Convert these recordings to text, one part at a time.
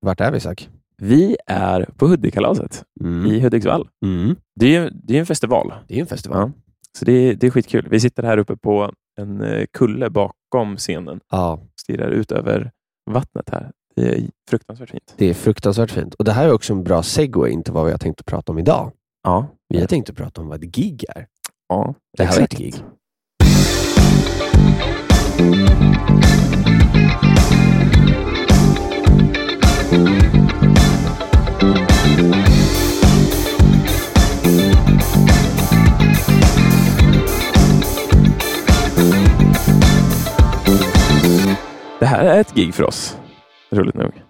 Vart är vi Isak? Vi är på Hudikkalaset Mm. i Hudiksvall. Mm. Det är, det är en festival, Det är en festival. Ja. så det är, det är skitkul. Vi sitter här uppe på en eh, kulle bakom scenen Ja. stirrar ut över vattnet här. Det är fruktansvärt fint. Det är fruktansvärt fint. Och Det här är också en bra segway in till vad vi har tänkt att prata om idag. Ja, Vi har tänkt att prata om vad ett gig är. ja Det här är exakt. ett gig. Det här är ett gig för oss, roligt nog.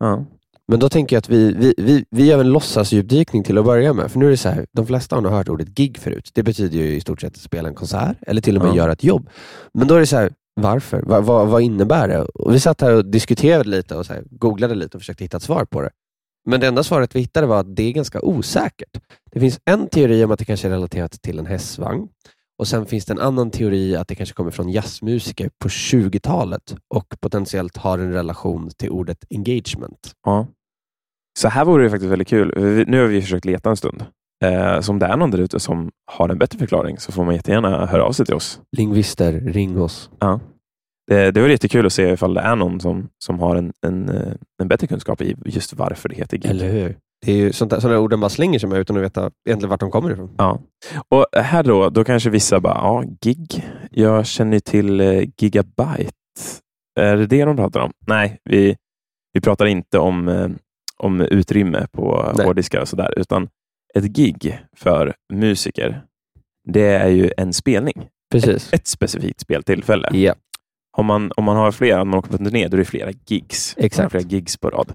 Ja. Men då tänker jag att vi, vi, vi, vi gör en låtsasdjupdykning till att börja med. För nu är det så här, de flesta har nog hört ordet gig förut. Det betyder ju i stort sett att spela en konsert eller till och med Ja. göra ett jobb. Men då är det så här, varför? Va, va, vad innebär det? Och vi satt här och diskuterade lite och så här, googlade lite och försökte hitta ett svar på det. Men det enda svaret vi hittade var att det är ganska osäkert. Det finns en teori om att det kanske är relaterat till en hästvagn. Och Sen finns det en annan teori att det kanske kommer från jazzmusiker på 20-talet och potentiellt har en relation till ordet engagement. Ja. Så här vore det faktiskt väldigt kul. Nu har vi försökt leta en stund. Eh, så om det är någon där ute som har en bättre förklaring så får man jättegärna höra av sig till oss. Lingvister, ring oss. Det, det var jättekul att se ifall det är någon som, som har en, en, eh, en bättre kunskap i just varför det heter gig. Eller hur? Det är ju sånt där, sådana orden bara slänger sig med utan att veta egentligen vart de kommer ifrån. Ja. Och här då, då kanske vissa bara, ja, gig. Jag känner ju till eh, gigabyte. Är det det de pratar om? Nej, vi, vi pratar inte om, eh, om utrymme på Nej. hårddiskar och sådär, utan ett gig för musiker, det är ju en spelning. Precis. Ett specifikt speltillfälle. Ja, Om man, om man har flera, om man åker på turné, då är det flera gigs. Exakt. flera gigs på rad.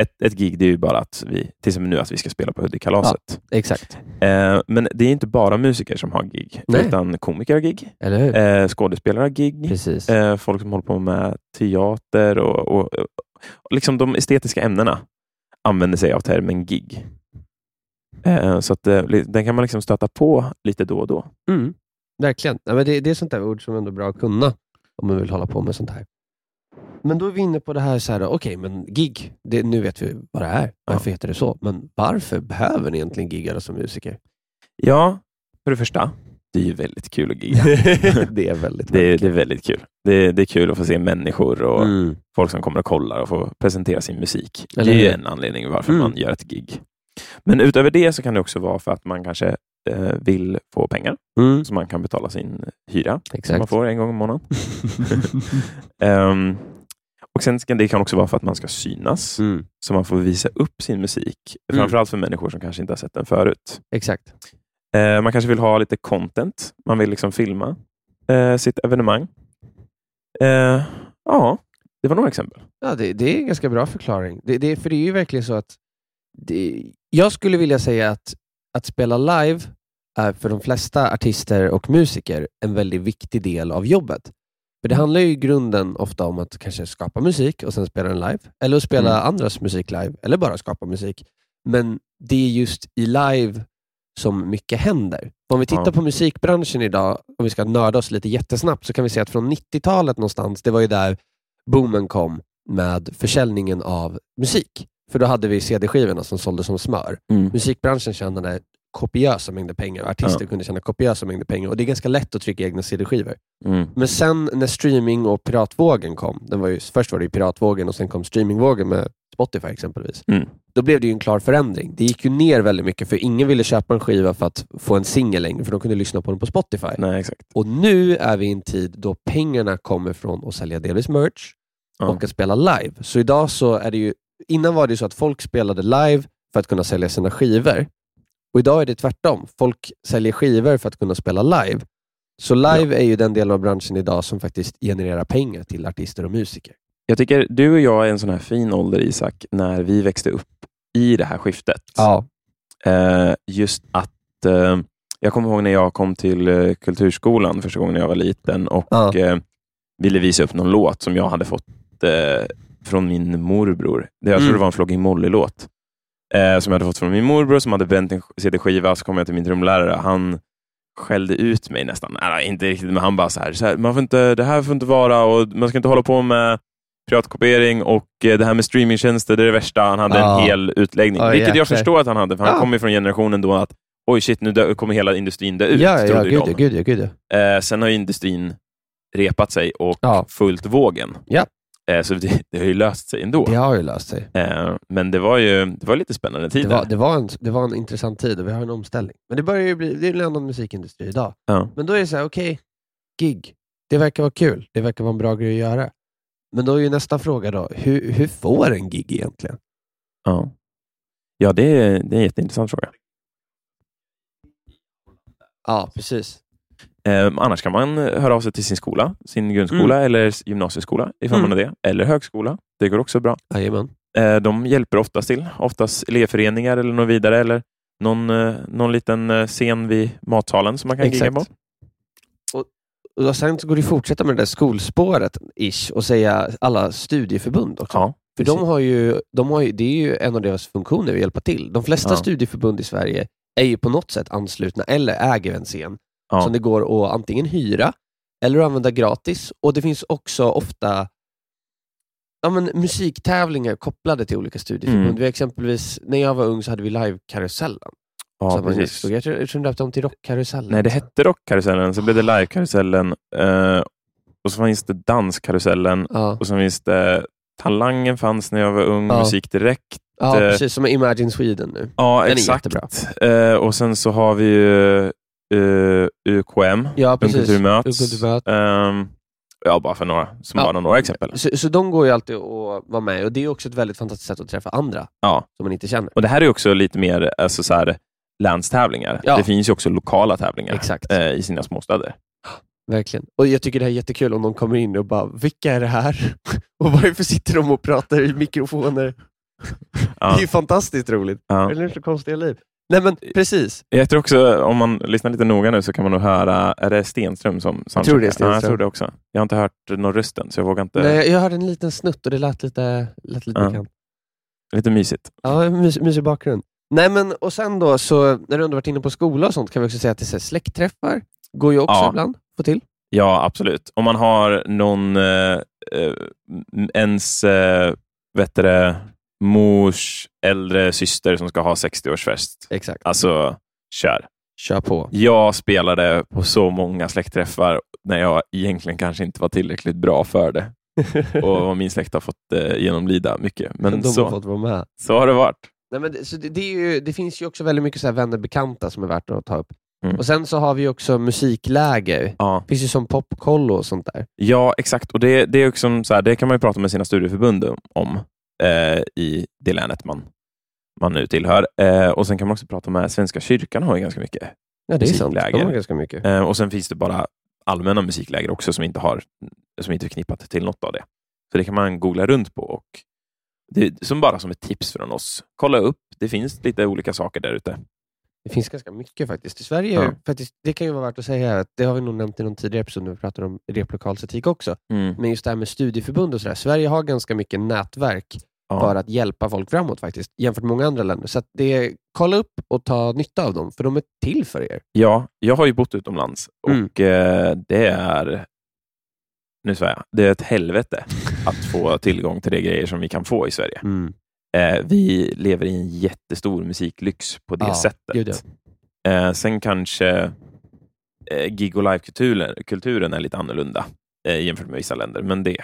Ett, ett gig det är ju bara att vi, till exempel nu, att vi ska spela på Hudikkalaset. exakt. Eh, men det är inte bara musiker som har gig, Nej. utan komiker har gig, eh, skådespelare har gig, eh, folk som håller på med teater och, och, och liksom de estetiska ämnena använder sig av termen gig. Eh, så att, eh, den kan man liksom stöta på lite då och då. Mm. Verkligen. Ja, men det, det är sånt där ord som ändå är bra att kunna om man vill hålla på med sånt här. Men då är vi inne på det här, så här okej, men gig, det, nu vet vi vad det är. Varför heter det så? Men varför behöver ni egentligen giggare som musiker? Ja, för det första, det är ju väldigt kul att gigga. det är väldigt Det, är- det är väldigt kul. Det, det är kul att få se människor och Mm. folk som kommer och kollar och får presentera sin musik. Eller det är en anledning varför Mm. man gör ett gig. Men utöver det så kan det också vara för att man kanske eh, vill få pengar Mm. så man kan betala sin hyra som man Exakt. får en gång i månaden. Ehm, och sen kan det kan också vara för att man ska synas, mm. så man får visa upp sin musik. Mm. Framförallt för människor som kanske inte har sett den förut. Exakt. Eh, man kanske vill ha lite content. Man vill liksom filma eh, sitt evenemang. Eh, ja, det var några exempel. Ja, det, det är en ganska bra förklaring. Det, det, för det är ju verkligen så att det, jag skulle vilja säga att att spela live är för de flesta artister och musiker en väldigt viktig del av jobbet. För Det handlar ju i grunden ofta om att kanske skapa musik och sen spela den live, eller att spela Mm. andras musik live, eller bara skapa musik. Men det är just i live som mycket händer. Om vi tittar Ja. på musikbranschen idag, om vi ska nörda oss lite jättesnabbt, så kan vi se att från 90-talet någonstans, det var ju där boomen kom med försäljningen av musik. För då hade vi CD-skivorna som sålde som smör. Musikbranschen tjänade kopiösa mängder pengar artister Ja. kunde tjäna kopiösa mängder pengar. Och Det är ganska lätt att trycka egna CD-skivor. Mm. Men sen när streaming och piratvågen kom, den var ju, först var det piratvågen och sen kom streamingvågen med Spotify exempelvis. Mm. Då blev det ju en klar förändring. Det gick ju ner väldigt mycket för ingen ville köpa en skiva för att få en singel längre, för de kunde lyssna på den på Spotify. Nej. Och nu är vi i en tid då pengarna kommer från att sälja delvis merch Ja. och att spela live. Så idag så är det ju, innan var det så att folk spelade live för att kunna sälja sina skivor. Och idag är det tvärtom. Folk säljer skivor för att kunna spela live. Så live är ju den del av branschen idag som faktiskt genererar pengar till artister och musiker. Jag tycker du och jag är en sån här fin ålder, Isak, när vi växte upp i det här skiftet. Ja. Eh, just att eh, Jag kommer ihåg när jag kom till eh, Kulturskolan första gången jag var liten och Ja. eh, ville visa upp någon låt som jag hade fått eh, från min morbror. Jag tror Mm. det var en Flogging Molly-låt. Eh, som jag hade fått från min morbror som hade bränt en CD-skiva. Så kom jag till min trumlärare. Han skällde ut mig nästan. Nej, inte riktigt, men han bara så här, så här man får inte, det här får inte vara och man ska inte hålla på med piratkopiering och eh, det här med streamingtjänster, det är det värsta. Han hade Ja. en hel utläggning, Ja, vilket jag jäklar. förstår att han hade, för han Ja. kommer från generationen då att oj shit, nu kommer hela industrin dö ut, ja, ja, gud, ja, gud, ja, gud, ja. Eh, sen har industrin repat sig och Ja. följt vågen. Ja. Eh, så det, det har ju löst sig ändå. Det har ju löst sig. Eh, men det var ju det var lite spännande Det tider. var, det, var en, det var en intressant tid och vi har en omställning. Men det börjar ju bli, det är en annan musikindustri idag. Ja. Men då är det så här, okej, gig. Det verkar vara kul. Det verkar vara en bra grej att göra. Men då är ju nästa fråga då, hur, hur får en gig egentligen? Ja, ja det, är, det är en jätteintressant fråga. Ja, precis. Eh, annars kan man höra av sig till sin skola, sin grundskola eller gymnasieskola ifall Mm. man har det. Eller högskola. Det går också bra. Jajamän. Eh, de hjälper oftast till. Oftast elevföreningar eller något vidare. Eller någon, eh, någon liten eh, scen vid matsalen som man kan gigga Exakt. på. Och då sen går det fortsätta med det där skolspåret ish och säga alla studieförbund också. Ja, För de har ju, de har ju, det är ju en av deras funktioner att hjälpa till. De flesta Ja. studieförbund i Sverige är ju på något sätt anslutna eller äger en scen Ja. som det går att antingen hyra eller att använda gratis. Och Det finns också ofta ja, men, musiktävlingar kopplade till olika studieförbund. Mm. Vi exempelvis, när jag var ung så hade vi live-karusellen. ja, man precis. stod- jag tror jag tror de döpte om till rockkarusellen. Nej, det hette Rockkarusellen, så blev det Livekarusellen eh, och så finns det Danskarusellen Ja, och så finns det Talangen fanns när jag var ung, Ja. Musik Direkt. ja eh, precis. Som Imagine Sweden nu. Ja, Den är exakt. jättebra. Eh, och sen så har vi ju eh, UKM, Ja. Ungkulturmöts. Ungkulturmöt. Ehm, ja, bara för några, som Ja. bara några exempel. Så, så de går ju alltid att vara med och det är också ett väldigt fantastiskt sätt att träffa andra Ja. som man inte känner. Och Det här är också lite mer alltså, så här, länstävlingar. Ja. Det finns ju också lokala tävlingar eh, i sina småstäder. Verkligen. Och Jag tycker det är jättekul om de kommer in och bara, vilka är det här? Och varför sitter de och pratar i mikrofoner? Det Ja. är ju fantastiskt roligt. Ja. Eller så konstiga liv. Nej men precis. Jag tror också, om man lyssnar lite noga nu, så kan man nog höra, är det Stenström som Jag tror det är Ja, jag Stenström. tror det också. Jag har inte hört någon rösten, så jag vågar inte. Nej, jag hörde en liten snutt och det lät lite, lät lite Ja. bekant. Lite mysigt. Ja, mys, mysig bakgrund. Nej men och sen då, så när du ändå varit inne på skola och sånt, kan vi också säga att det är släktträffar går ju också Ja. ibland få till. Ja, absolut. Om man har någon, eh, eh, ens eh, vet det, mors äldre syster som ska ha 60-årsfest. Exakt. Alltså, kör. Kör på. Jag spelade på så många släktträffar när jag egentligen kanske inte var tillräckligt bra för det. Och min släkt har fått eh, genomlida mycket. Men de har så, fått vara med. så har det varit. Nej, men det, så det, det, ju, det finns ju också väldigt mycket så här vänner bekanta som är värt att ta upp. Mm. Och Sen så har vi också musikläger. Ja. Det finns ju som popkollo och sånt där. Ja, exakt. Och det, det, är också så här, det kan man ju prata med sina studieförbund om eh, i det länet man, man nu tillhör. Eh, och Sen kan man också prata med Svenska kyrkan, har ju ganska mycket. Ja, det är sant. De har ganska mycket. Eh, och Sen finns det bara allmänna musikläger också som inte, har, som inte är förknippat till något av det. Så det kan man googla runt på. Och det som bara som ett tips från oss. Kolla upp. Det finns lite olika saker där ute. Det finns ganska mycket faktiskt. I Sverige, Ja. faktiskt, det kan ju vara värt att säga, att det har vi nog nämnt i någon tidigare episod när vi pratade om replokalsetik också. Mm. Men just det här med studieförbund och sådär. Sverige har ganska mycket nätverk Ja. för att hjälpa folk framåt faktiskt, jämfört med många andra länder. Så det, kolla upp och ta nytta av dem, för de är till för er. Ja, jag har ju bott utomlands Mm. och eh, det är nu svär jag, det är ett helvete att få tillgång till de grejer som vi kan få i Sverige. Eh, vi lever i en jättestor musiklyx på det Ja, sättet. eh, sen kanske eh, gig och live-kulturen kulturen är lite annorlunda eh, jämfört med vissa länder, men det,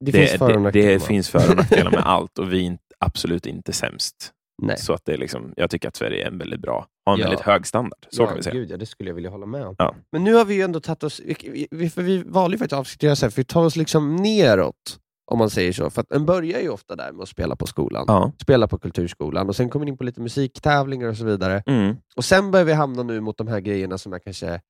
Det, finns för och det, nackdelar. det finns för och nackdelar med allt och vi är absolut inte sämst. Nej. Så att det är liksom, jag tycker att Sverige är en väldigt bra, har en Ja. väldigt hög standard. Så ja, kan vi säga. Gud, ja, det skulle jag vilja hålla med om. Ja. Men nu har vi ju ändå tagit oss, vi, vi, för vi valde ju faktiskt att avsluta så här, för vi tar oss liksom neråt, om man säger så. För att en börjar ju ofta där med att spela på skolan, Ja. spela på kulturskolan, och sen kommer in på lite musiktävlingar och så vidare. Mm. Och sen börjar vi hamna nu mot de här grejerna som är kanske,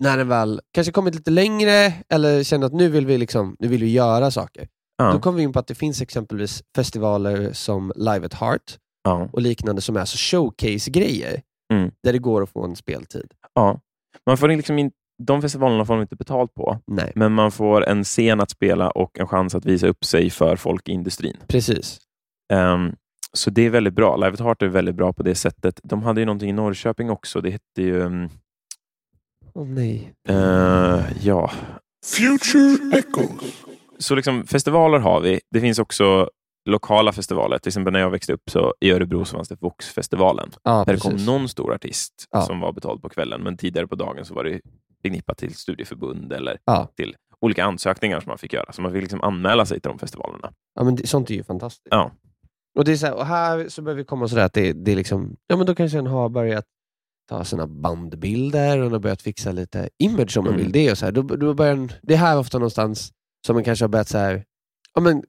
när den väl kanske kommit lite längre, eller känner att nu vill vi, liksom, nu vill vi göra saker. Ja. Då kommer vi in på att det finns exempelvis festivaler som Live at Heart Ja. och liknande som är alltså showcase-grejer, Mm. där det går att få en speltid. Ja. Man får liksom in, de festivalerna får man inte betalt på, Nej, men man får en scen att spela och en chans att visa upp sig för folk i industrin. precis. Ehm, så det är väldigt bra. Live at Heart är väldigt bra på det sättet. De hade ju någonting i Norrköping också. Det hette ju... um, Åh nej. eh, ja, Future Echoes. så liksom, festivaler har vi. Det finns också lokala festivaler. Till exempel när jag växte upp så i Örebro så fanns det Voxfestivalen. Ja, Där det kom någon stor artist Ja. som var betald på kvällen, men tidigare på dagen så var det förknippat till studieförbund eller Ja. till olika ansökningar som man fick göra. Så man fick liksom anmäla sig till de festivalerna. Ja, men det, sånt är ju fantastiskt. Ja. Och, det är så här, och här så börjar vi komma sådär att det, det är liksom, ja men då kanske en har börjat ta sina bandbilder och den har börjat fixa lite image om man Mm. vill det. Och så här. Då, då börjar en, det är här ofta någonstans som man kanske har börjat så här, ja, men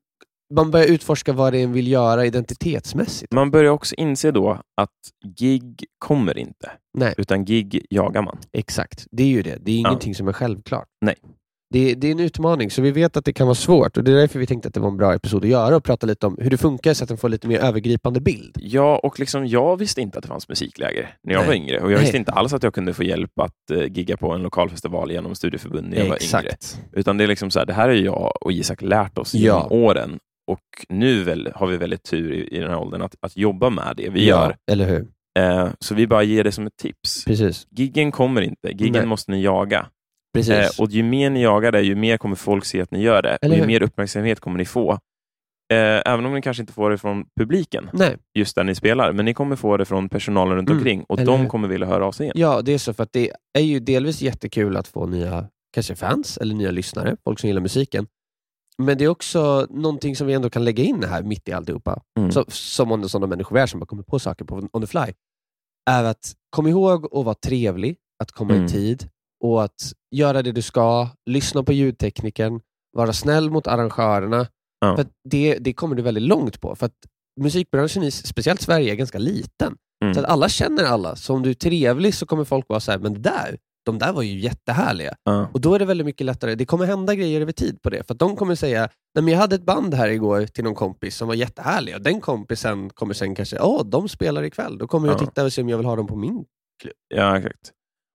man börjar utforska vad det är en vill göra identitetsmässigt. Man börjar också inse då att gig kommer inte, Nej. utan gig jagar man. Exakt, det är ju det. Det är Ja. ingenting som är självklart. Nej. Det, det är en utmaning, så vi vet att det kan vara svårt och det är därför vi tänkte att det var en bra episod att göra och prata lite om hur det funkar så att den får lite mer övergripande bild. Ja, och liksom, jag visste inte att det fanns musikläger när jag Nej. var yngre. Och jag Nej. visste inte alls att jag kunde få hjälp att uh, gigga på en lokal festival genom studieförbund när jag var yngre. Utan det är liksom så här, det här är jag och Isak lärt oss genom Ja. åren. Och nu väl, har vi väldigt tur i, i den här åldern att, att jobba med det vi ja, gör. eller hur? Eh, så vi bara ger det som ett tips. Precis. Giggen kommer inte. Giggen Nej. måste ni jaga. Precis. Eh, och ju mer ni jagar det, ju mer kommer folk se att ni gör det. Eller och ju hur? mer uppmärksamhet kommer ni få. Eh, även om ni kanske inte får det från publiken, Nej, just där ni spelar, men ni kommer få det från personalen runt Mm, omkring och eller de hur? kommer vilja höra av sig igen. ja det är så för att det är ju delvis jättekul att få nya kanske fans eller nya lyssnare, folk som gillar musiken. Men det är också någonting som vi ändå kan lägga in här mitt i alltihopa, Mm. så, som om sådana människor är som bara kommer på saker på on the fly, är att kom ihåg att vara trevlig, att komma Mm. i tid och att göra det du ska, lyssna på ljudteknikern, vara snäll mot arrangörerna. Ja. För det, det kommer du väldigt långt på. För att musikbranschen, i speciellt Sverige, är ganska liten. Mm. Så att alla känner alla. Så om du är trevlig så kommer folk vara så här, men där, de där var ju jättehärliga. Ja. Och då är det väldigt mycket lättare. Det kommer hända grejer över tid på det. För att de kommer säga, Nej, men jag hade ett band här igår till någon kompis som var jättehärlig. Och den kompisen kommer sen kanske, åh, de spelar ikväll. Då kommer jag Ja. titta och se om jag vill ha dem på min. Ja, exakt.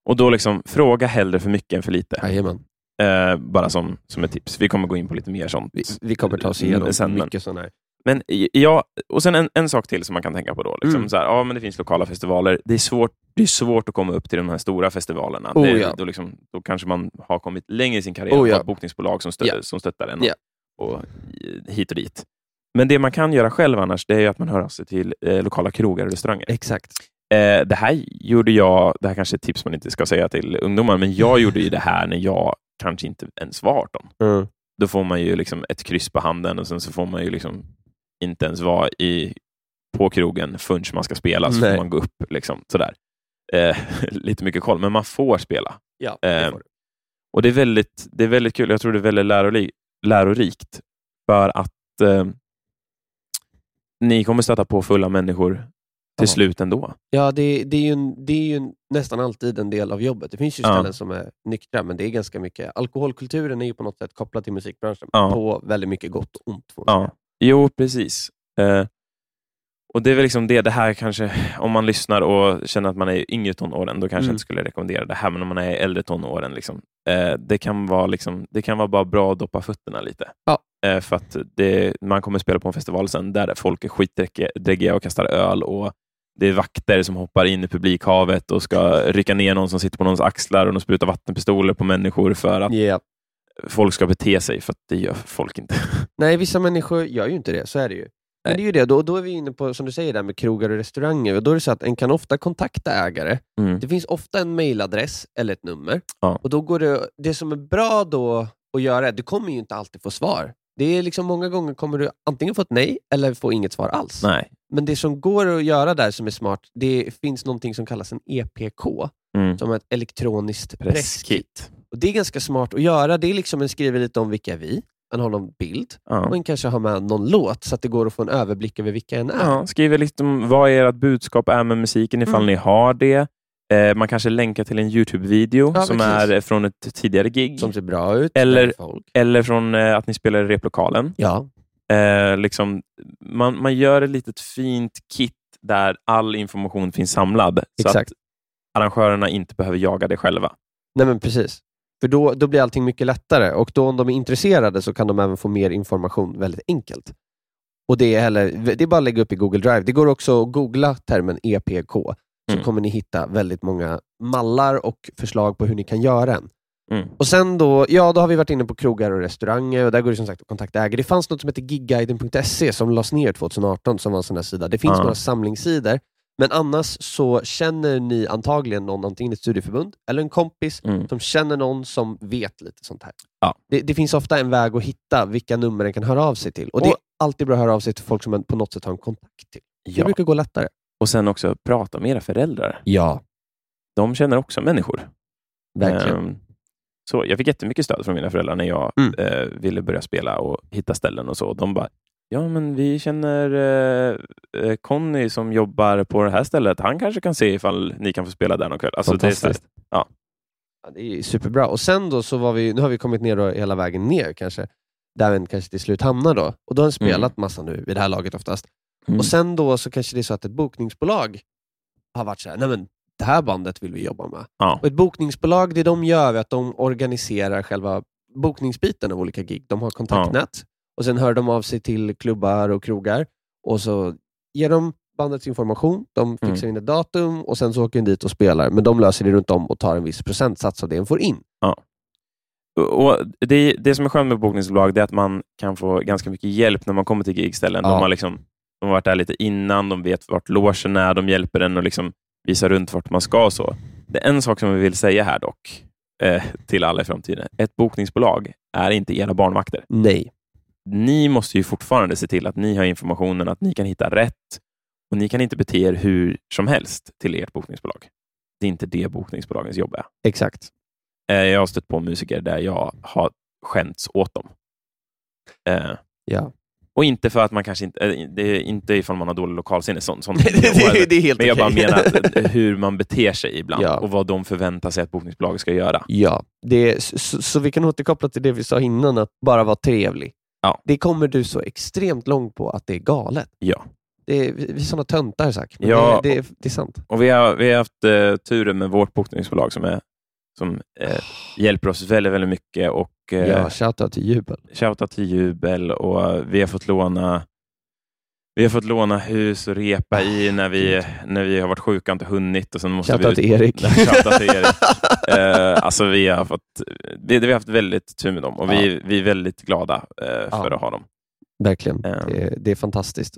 Och då liksom, fråga hellre för mycket än för lite. Jajamän. Eh, bara som, som ett tips. Vi kommer gå in på lite mer sånt. Vi, vi kommer ta oss igenom Sen, men- mycket sådana här. Men ja, och sen en, en sak till som man kan tänka på då. Liksom Mm. så här, ja, men det finns lokala festivaler. Det är, svårt, det är svårt att komma upp till de här stora festivalerna. Oh, det, ja. då, liksom, då kanske man har kommit längre i sin karriär Oh, och ja. har ett bokningsbolag som, stö, Ja. som stöttar en Ja. och, och hit och dit. Men det man kan göra själv annars, det är att man hör av sig till eh, lokala krogar och restauranger. Exakt. Eh, det här gjorde jag, det här kanske är ett tips man inte ska säga till ungdomar, men jag gjorde ju det här när jag kanske inte ens var 18 Mm. då får man ju liksom ett kryss på handen och sen så får man ju liksom inte ens vara i, på krogen förrän man ska spela, så Nej. får man gå upp. Liksom, sådär. Eh, lite mycket koll, men man får spela. Ja, Eh, det får du. Och det är väldigt, det är väldigt kul. Jag tror det är väldigt lärori, lärorikt för att eh, ni kommer stöta på fulla människor till Ja. slut ändå. Ja, det, det, är ju en, det är ju nästan alltid en del av jobbet. Det finns ju Ja. ställen som är nyktra, men det är ganska mycket. Alkoholkulturen är ju på något sätt kopplad till musikbranschen Ja. på väldigt mycket gott och ont. Ja. Jo, precis. Eh, och Det är väl liksom det, det här kanske, om man lyssnar och känner att man är i yngre tonåren, då kanske Mm. jag inte skulle rekommendera det här, men om man är i äldre tonåren, liksom, eh, det, kan vara liksom, det kan vara bara bra att doppa fötterna lite. Ja. Eh, för att det, man kommer spela på en festival sen där folk är skitdräggiga och kastar öl och det är vakter som hoppar in i publikhavet och ska rycka ner någon som sitter på någons axlar och de sprutar vattenpistoler på människor för att Ja. folk ska bete sig, för att det gör folk inte. Nej, vissa människor gör ju inte det. Så är det ju. Men Nej. det är ju det. Då, då är vi inne på, som du säger, där med krogar och restauranger. Och då är det så att en kan ofta kontakta ägare. Mm. Det finns ofta en mailadress eller ett nummer. Ja. Och då går det, det som är bra då att göra, är- du kommer ju inte alltid få svar. Det är liksom Många gånger kommer du antingen få ett nej eller få inget svar alls. Nej. Men det som går att göra där som är smart, det finns någonting som kallas en EPK, Mm. som är ett elektroniskt presskit. Presskit. Och Det är ganska smart att göra. Det är liksom en skriver lite om vilka vi, man har någon bild Ja. och en kanske har med någon låt så att det går att få en överblick över vilka en är. Ja, skriver lite om vad ert budskap är med musiken, ifall Mm. ni har det. Eh, man kanske länkar till en Youtube-video Ja, som precis. är från ett tidigare gig. Som ser bra ut. Eller-. Eller från eh, att ni spelar i replokalen. Ja, Eh, liksom, man, man gör ett litet fint kit där all information finns samlad. Så Exakt. att arrangörerna inte behöver jaga det själva. nej men precis. För då, då blir allting mycket lättare och då om de är intresserade så kan de även få mer information väldigt enkelt. Och Det är, heller, det är bara att lägga upp i Google Drive. Det går också att googla termen EPK, så Mm. kommer ni hitta väldigt många mallar och förslag på hur ni kan göra en. Mm. Och sen då, ja då har vi varit inne på krogar och restauranger och där går det som sagt att kontakta ägare. Det fanns något som heter gigguiden.se som lades ner 2018 som var en sån här sida. Det finns Ja. några samlingssidor, men annars så känner ni antagligen någon, antingen ett studieförbund eller en kompis Mm. som känner någon som vet lite sånt här. Ja. Det, det finns ofta en väg att hitta vilka nummer den kan höra av sig till. Och, det är Och- alltid bra att höra av sig till folk som man på något sätt har en kontakt till. Det Ja. brukar gå lättare. Och sen också prata med era föräldrar. Ja, De känner också människor. verkligen. Ehm, så jag fick jättemycket stöd från mina föräldrar när jag Mm. eh, ville börja spela och hitta ställen och så. De bara, ja men vi känner eh, eh, Conny som jobbar på det här stället. Han kanske kan se ifall ni kan få spela där någon kväll. Alltså, det är Fantastiskt. Ja, det är superbra. Och sen då så var vi, nu har vi kommit ner då hela vägen ner kanske, där vi kanske till slut hamnar då. Och då har den spelat massa nu, vid det här laget oftast. Mm. Och sen då så kanske det är så att ett bokningsbolag har varit så här, nej men det här bandet vill vi jobba med. Ja. Och ett bokningsbolag, det de gör är att de organiserar själva bokningsbiten av olika gig. De har kontaktnät och sen hör de av sig till klubbar och krogar och så ger de bandets information, de fixar Mm. in ett datum och sen så åker de dit och spelar. Men de löser det runt om och tar en viss procentsats av det de får in. Och det, det som är skönt med bokningsbolag är att man kan få ganska mycket hjälp när man kommer till gigställen. Ja. De, har liksom, de har varit där lite innan, de vet vart logen är, de hjälper en att liksom visa runt vart man ska. och så. Det är en sak som vi vill säga här dock, eh, till alla i framtiden. Ett bokningsbolag är inte era barnvakter. Nej. Ni måste ju fortfarande se till att ni har informationen, att ni kan hitta rätt. Och Ni kan inte bete er hur som helst till ert bokningsbolag. Det är inte det bokningsbolagens jobb är. Exakt. Eh, Jag har stött på musiker där jag har skämts åt dem. Eh, Ja. Och inte för att man kanske inte, eh, det är inte ifall man har dålig lokalsinne, sånt, sånt det, det, det är helt men jag bara okej. menar eh, hur man beter sig ibland Ja. och vad de förväntar sig att bokningsbolaget ska göra. Ja, det är, så, så vi kan återkoppla till det vi sa innan, att bara vara trevlig. Ja. Det kommer du så extremt långt på att det är galet. Ja. Det är, vi är sådana töntar, Zack. Ja, det, det, är, det är sant. Och vi har, vi har haft eh, turen med vårt bokningsbolag som, är, som eh, hjälper oss väldigt, väldigt mycket och eh, Ja, shoutout till Jubel. shoutout till Jubel och vi har fått låna vi har fått låna hus och repa i när vi, när vi har varit sjuka och inte hunnit. Och sen måste Shoutout vi till Erik. Shoutout till Erik. Eh, alltså vi, har fått, vi, vi har haft väldigt tur med dem och vi, vi är väldigt glada eh, för Ja. att ha dem. Verkligen. Ja. Det, är- det är fantastiskt.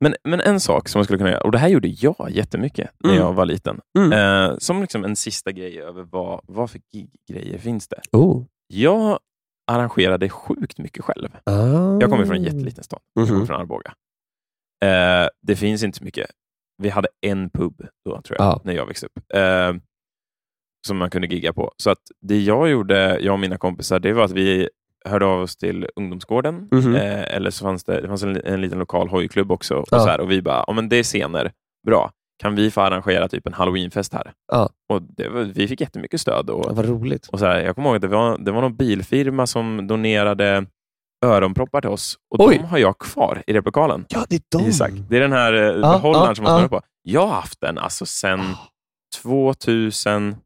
Men, men en sak som man skulle kunna göra, och det här gjorde jag jättemycket när Mm. jag var liten, Mm. eh, som liksom en sista grej över vad, vad för gig-grejer finns det. Oh. Jag arrangerade sjukt mycket själv. Ah. Jag kommer från en jätteliten stad. Jag kommer Mhm. från Arboga. Eh, det finns inte så mycket. Vi hade en pub då, tror jag, Ja. när jag växte upp. Eh, som man kunde gigga på. Så att det jag gjorde, jag och mina kompisar, det var att vi hörde av oss till ungdomsgården. Mhm. Eh, eller så fanns det, det fanns en, en liten lokal hojklubb också. Och, Ja. så här, och vi bara, ja men det är scener. Bra. Kan vi få arrangera typ en halloweenfest här? Ja. Och var, vi fick jättemycket stöd. Och, Ja, vad roligt. och så här, jag kommer ihåg att det var, det var någon bilfirma som donerade öronproppar till oss. Och Oj. de har jag kvar i replokalen. Ja, det är de. Isak. Det är den här eh, Ja, behållaren ja, som man snurrar på. Jag har haft den alltså sedan 2009.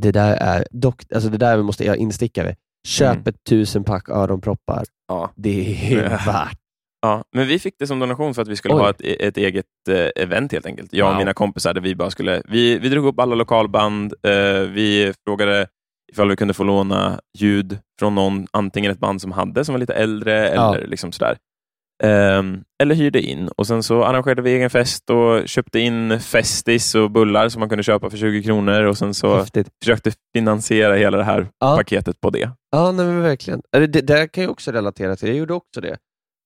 Det där är dock, alltså det där måste jag insticka vid. Köp Mm. ett tusen pack öronproppar. Ja. Det är värt. Ja, men vi fick det som donation för att vi skulle Oj. ha ett, ett eget eh, event helt enkelt. Jag och Wow. mina kompisar, där vi bara skulle... Vi, vi drog upp alla lokalband. Eh, vi frågade ifall vi kunde få låna ljud från någon, antingen ett band som hade, som var lite äldre, Ja. eller liksom sådär. Ehm, eller hyrde in. Och Sen så arrangerade vi egen fest och köpte in Festis och bullar som man kunde köpa för 20 kronor. Och Sen så Häftigt. försökte finansiera hela det här Ja. paketet på det. Ja, nej, verkligen. Det där kan jag också relatera till. Jag gjorde också det.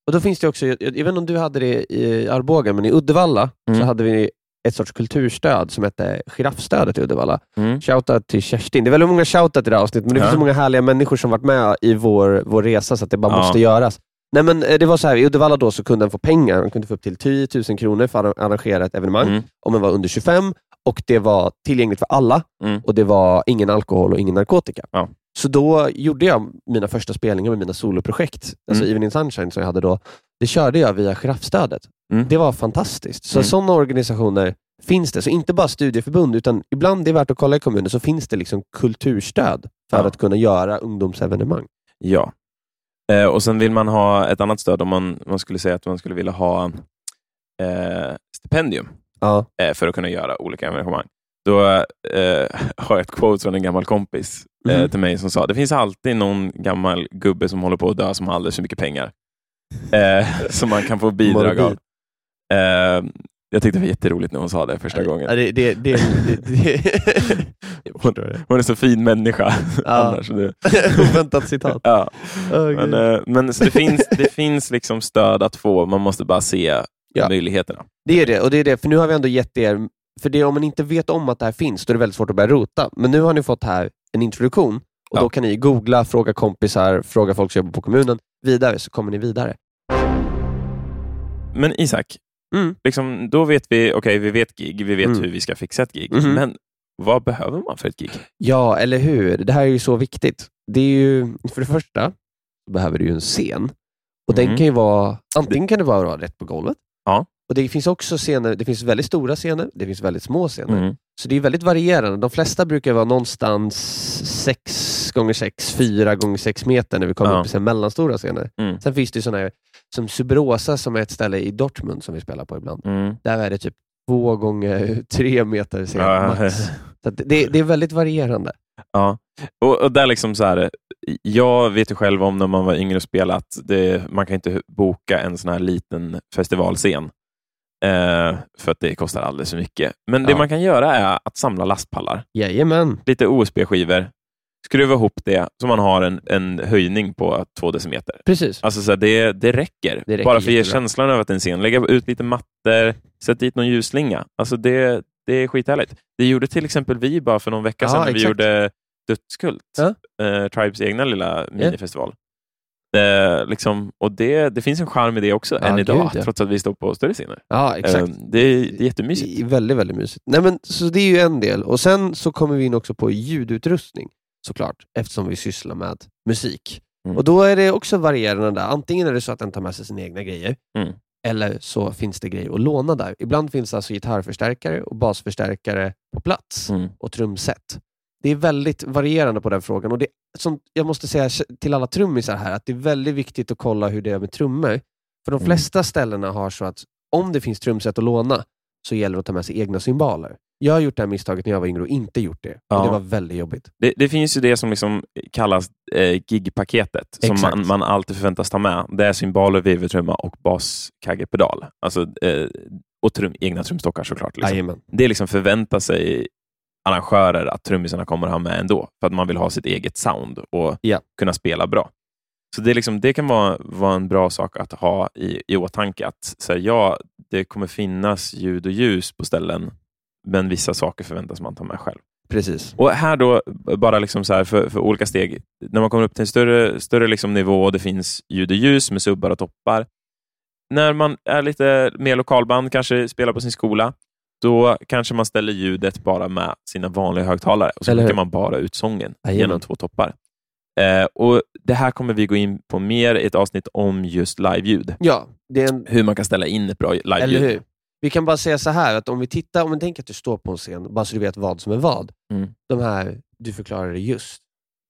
Och då finns det också, jag, jag vet inte om du hade det i Arboga, men i Uddevalla Mm. så hade vi ett sorts kulturstöd som hette Giraffstödet i Uddevalla. Mm. Shoutout till Kerstin. Det är väldigt många shoutout i det här avsnittet, men det Ja. finns så många härliga människor som varit med i vår, vår resa så att det bara Ja. måste göras. Nej, men eh, det var så här, I Uddevalla då så kunde en få pengar. Man kunde få upp till 10 000 kronor för att arrangera ett evenemang Mm. om man var under 25 och det var tillgängligt för alla Mm. och det var ingen alkohol och ingen narkotika. Ja. Så då gjorde jag mina första spelningar med mina soloprojekt, alltså Mm. Evening Sunshine som jag hade då. Det körde jag via giraffstödet. Mm. Det var fantastiskt. Så Mm. sådana organisationer finns det. Så inte bara studieförbund, utan ibland det är värt att kolla i kommunen, så finns det liksom kulturstöd för Ja. att kunna göra ungdomsevenemang. Ja. Eh, och Sen vill man ha ett annat stöd om man, man skulle säga att man skulle vilja ha eh, stipendium. Ja. eh, för att kunna göra olika arrangemang. Då eh, har jag ett quote från en gammal kompis eh, Mhm. till mig som sa, det finns alltid någon gammal gubbe som håller på att dö som har alldeles för mycket pengar. Eh, som man kan få bidrag av. Jag tyckte det var jätteroligt när hon sa det första gången. Ja, det, det, det, det. Hon är så fin människa. Ja. Oväntat citat. ja. Åh, Men, eh, men så det finns, det finns liksom stöd att få, man måste bara se Ja. möjligheterna. Det är det, och det är det, för nu har vi ändå gett er, för det, om man inte vet om att det här finns, då är det väldigt svårt att börja rota. Men nu har ni fått här en introduktion, och Ja. då kan ni googla, fråga kompisar, fråga folk som jobbar på kommunen, vidare så kommer ni vidare. Men Isak, Mm. liksom, då vet vi, okej vi vet gig, vi vet Mm. hur vi ska fixa ett gig, Mhm. men vad behöver man för ett gig? Ja, eller hur? Det här är ju så viktigt. Det är ju, för det första behöver du ju en scen. Och den Mm. kan ju vara, antingen kan det vara rätt på golvet, Ja. och det finns också scener, det finns väldigt stora scener, det finns väldigt små scener. Mm. Så det är väldigt varierande. De flesta brukar vara någonstans 6 gånger 6 4 gånger 6 meter när vi kommer Ja. upp här mellanstora scener. Mm. Sen finns det ju sådana här, som Subrosa som är ett ställe i Dortmund som vi spelar på ibland. Mm. Där är det typ 2 gånger 3 meter scen Ja. max. Så det, det är väldigt varierande. Ja, och, och där liksom så här, jag vet ju själv om när man var yngre och spelade att det, man kan inte boka en sån här liten festivalscen eh, för att det kostar alldeles för mycket. Men det Ja. man kan göra är att samla lastpallar, Jajamän. lite OSB-skivor, skruva ihop det så man har en, en höjning på två decimeter. Precis. Alltså så här, det, det, räcker. Det räcker Bara för att ge jättebra. känslan av att det är en scen. Lägga ut lite mattor, sätt dit någon ljusslinga. Alltså det, det är skithärligt. Det gjorde till exempel vi bara för någon vecka sedan när vi exakt. gjorde Dödskult, Ja. eh, Tribes egna lilla minifestival. Eh, liksom, och det, det finns en charm i det också, Ja, än idag, gud, ja. trots att vi står på större scener. Ja, exakt. Eh, det, är, det är jättemysigt. Det är väldigt, väldigt mysigt. Nej, men, så det är ju en del. Och Sen så kommer vi in också på ljudutrustning, såklart, eftersom vi sysslar med musik. Mm. Och Då är det också varierande. där. Antingen är det så att den tar med sig sina egna grejer, Mm. eller så finns det grejer att låna där. Ibland finns alltså gitarrförstärkare och basförstärkare på plats Mm. och trumset. Det är väldigt varierande på den frågan. Och det, som jag måste säga till alla trummisar här, att det är väldigt viktigt att kolla hur det är med trummor. För de Mm. flesta ställena har så att om det finns trumset att låna, så gäller det att ta med sig egna cymbaler. Jag har gjort det här misstaget när jag var yngre och inte gjort det. Ja. Det var väldigt jobbigt. Det, det finns ju det som liksom kallas eh, gigpaketet, som man, man alltid förväntas ta med. Det är cymbaler, virveltrumma och baskaggepedal. Alltså, eh, och trum, egna trumstockar såklart. Liksom. Det liksom förväntar sig arrangörer att trummisarna kommer ha med ändå, för att man vill ha sitt eget sound och Ja. kunna spela bra. Så det, är liksom, det kan vara, vara en bra sak att ha i, i åtanke. Att så här, ja, det kommer finnas ljud och ljus på ställen, men vissa saker förväntas man ta med själv. Precis. Och här då, bara liksom så här för, för olika steg. När man kommer upp till en större, större liksom nivå och det finns ljud och ljus med subbar och toppar. När man är lite mer lokalband, kanske spelar på sin skola, då kanske man ställer ljudet bara med sina vanliga högtalare och så skickar man bara ut sången Jajamän. genom två toppar. Eh, och Det här kommer vi gå in på mer i ett avsnitt om just live-ljud. Ja, det är en, Hur man kan ställa in ett bra eller live-ljud. Vi kan bara säga så här, att om vi tittar, om vi tänker att du står på en scen, bara så du vet vad som är vad. Mm. De här, du förklarade just,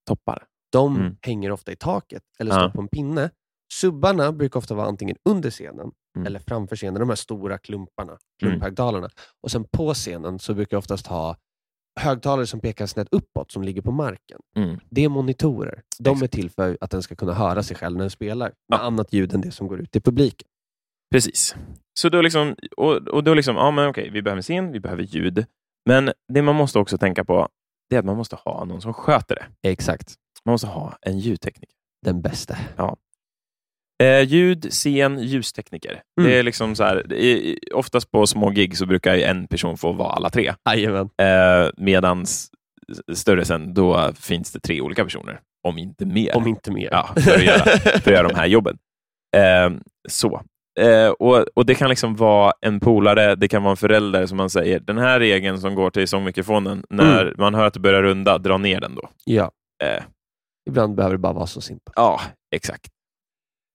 Toppar. de Mm. hänger ofta i taket eller Ja. står på en pinne. Subbarna brukar ofta vara antingen under scenen Mm. eller framför scenen, de här stora klumparna, klumphögtalarna. Och sen på scenen så brukar jag oftast ha högtalare som pekar snett uppåt, som ligger på marken. Mm. Det är monitorer. De är Exakt. till för att den ska kunna höra sig själv när den spelar, med Ja. annat ljud än det som går ut till publiken. Precis. Så då liksom, och, och då liksom, ja men okej, vi behöver scen, vi behöver ljud. Men det man måste också tänka på, det är att man måste ha någon som sköter det. Exakt. Man måste ha en ljudtekniker. Den bästa. Eh, ljud, scen, ljustekniker. Mm. Det är liksom så här, är, oftast på små gig så brukar en person få vara alla tre. Jajamän. Eh, medans större sen, då finns det tre olika personer, om inte mer. Om inte mer. Ja, för att göra, för att göra de här jobben. Eh, så. Eh, och, och Det kan liksom vara en polare, det kan vara en förälder som man säger, den här regeln som går till sångmikrofonen, när man hör att det börjar runda, dra ner den då. ja. Eh, Ibland behöver det bara vara så simpelt. ja, exakt.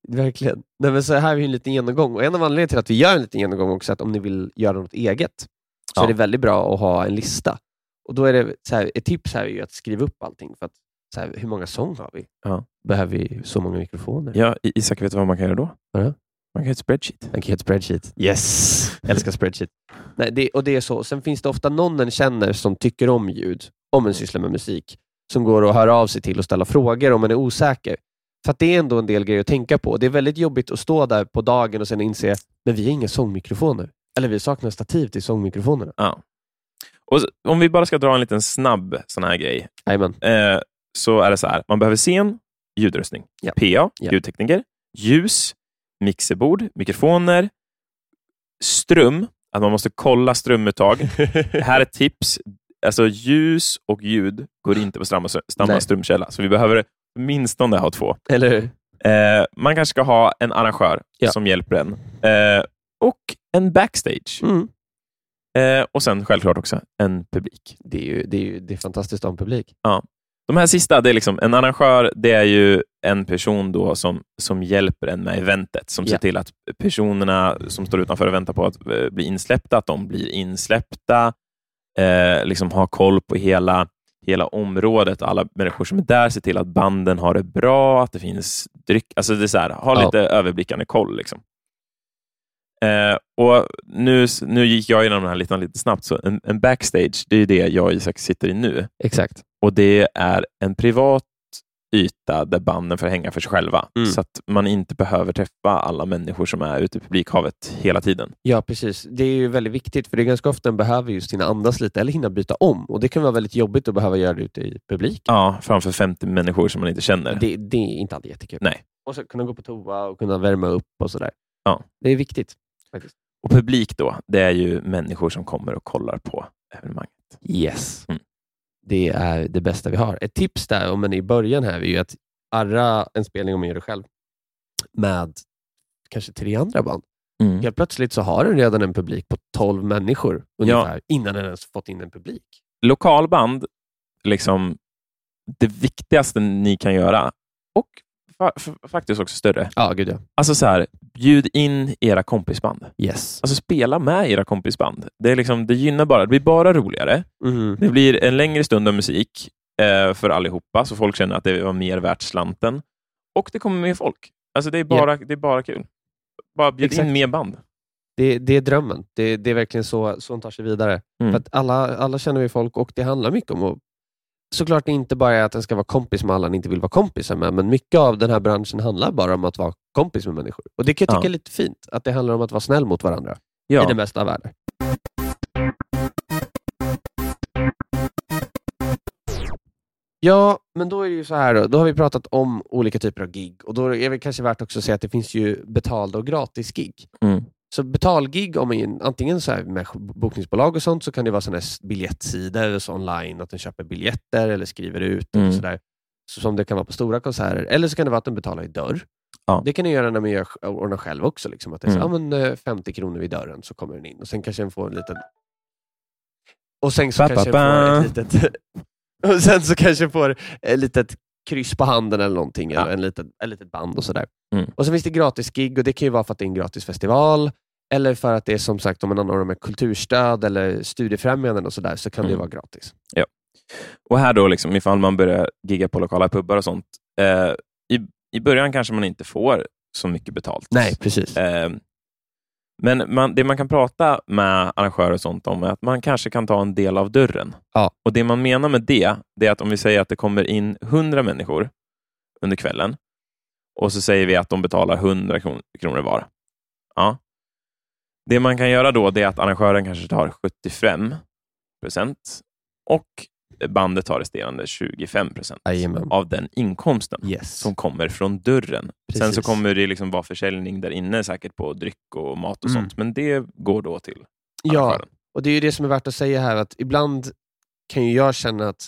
Verkligen. Nej, men så här har vi en liten genomgång. Och en av anledningarna till att vi gör en liten genomgång också är att om ni vill göra något eget, så Ja. är det väldigt bra att ha en lista. Och då är det så här, Ett tips här är ju att skriva upp allting. För att, så här, hur många sång har vi? Ja. Behöver vi så många mikrofoner? Ja, Isak, vet du vad man kan göra då? Vadå? Man kan göra ett spreadsheet. Man kan göra ett spreadsheet. Yes! Älskar spreadsheet. Nej, det, och det är så. Sen finns det ofta någon en känner som tycker om ljud, om en sysslar med musik, som går och hör av sig till och ställa frågor om man är osäker. För att det är ändå en del grejer att tänka på. Det är väldigt jobbigt att stå där på dagen och sen inse, men vi har inga sångmikrofoner. Eller vi saknar stativ till sångmikrofonerna. Ja. Och så, om vi bara ska dra en liten snabb sån här grej, eh, så är det så här. Man behöver scen, ljudrustning, Ja. PA, Ja. ljudtekniker, ljus, mixerbord, mikrofoner, ström, att man måste kolla strömuttag. här är ett tips. Alltså ljus och ljud går inte på samma, strömkälla, så vi behöver åtminstone ha två. Eller hur? Eh, man kanske ska ha en arrangör Ja. som hjälper en. Eh, och en backstage. Mm. Eh, och sen självklart också en publik. Det, är ju, det, är ju, det är fantastiskt att ha en publik. De här sista, det är liksom, en arrangör det är ju en person då som, som hjälper en med eventet, som ser Ja. till att personerna som står utanför och väntar på att eh, bli insläppta, att de blir insläppta, eh, liksom ha koll på hela, hela området, alla människor som är där, se till att banden har det bra, att det finns dryck, alltså det är så här, ha lite överblickande koll. Liksom. Eh, och nu, nu gick jag igenom den här lite, lite snabbt, så en, en backstage, det är det jag och Isak sitter i nu. Exakt. Och det är en privat yta där banden får hänga för sig själva. Mm. Så att man inte behöver träffa alla människor som är ute i publikhavet hela tiden. Ja, precis. Det är ju väldigt viktigt, för det är ganska ofta en behöver just hinna andas lite eller hinna byta om. Och Det kan vara väldigt jobbigt att behöva göra det ute i publik. Ja, framför 50 människor som man inte känner. Det, det är inte alltid jättekul. Nej. Och så kunna gå på toa och kunna värma upp och sådär. Ja. Det är viktigt. faktiskt. Och publik då, det är ju människor som kommer och kollar på evenemanget. Yes. Mm. Det är det bästa vi har. Ett tips där, om man är i början här, är ju att arra en spelning om man gör det själv med kanske tre andra band. Mm. Helt plötsligt så har den redan en publik på 12 människor ungefär, innan den ens fått in en publik. Lokalband, liksom det viktigaste ni kan göra, och fa- fa- faktiskt också större. Ja, gud ja. Alltså så här, bjud in era kompisband. Yes. Alltså spela med era kompisband. Det, är liksom, det gynnar bara, det blir bara roligare. Mhm. Det blir en längre stund av musik eh, för allihopa, så folk känner att det var mer värt slanten. Och det kommer mer folk. Alltså det är bara, det är bara kul. Bara bjud Exakt. in mer band. Det, det är drömmen. Det, det är verkligen så, så hon tar sig vidare. Mm. För att alla, alla känner vi folk och det handlar mycket om att Såklart inte bara att den ska vara kompis med alla den inte vill vara kompisar med, men mycket av den här branschen handlar bara om att vara kompis med människor. Och Det kan jag tycka Ja. är lite fint, att det handlar om att vara snäll mot varandra i Ja. det mesta av världen. Ja, men då är det ju så här då. Då har vi pratat om olika typer av gig och då är det kanske värt också att säga att det finns ju betalda och gratis gig. Mm. Så betalgig, om man, antingen så här med bokningsbolag och sånt, så kan det vara såna biljettsidor så online, att den köper biljetter eller skriver ut. Mm. Eller sådär, så som det kan vara på stora konserter. Eller så kan det vara att den betalar i dörr. Ja. Det kan den göra när man gör, ordnar själv också. Liksom, att det är så, Mm. ja, men, eh, 50 kronor vid dörren så kommer den in och sen kanske den får en liten... Och sen så Ba, kanske ba, den ba. får ett litet... och sen så kanske den får ett litet kryss på handen eller någonting, Ja. eller en litet, ett litet band och sådär. Mm. Och så finns det gratis gig och det kan ju vara för att det är en gratis festival, eller för att det är som sagt om man anordnar med kulturstöd eller studiefrämjanden och sådär, så kan det Mm. vara gratis. Och här då, liksom, ifall man börjar gigga på lokala pubbar och sånt. Eh, i, I början kanske man inte får så mycket betalt. Nej, precis. Eh, men man, det man kan prata med arrangörer och sånt om är att man kanske kan ta en del av dörren. Ja. Och Det man menar med det, det är att om vi säger att det kommer in 100 människor under kvällen och så säger vi att de betalar 100 kron- kronor var. Ja. Det man kan göra då är att arrangören kanske tar 75 procent och bandet tar resterande 25 procent av den inkomsten Yes. som kommer från dörren. Sen så Precis. kommer det liksom vara försäljning där inne säkert på dryck och mat och Mm. sånt, men det går då till Ja, och det är ju det som är värt att säga här, att ibland kan ju jag känna att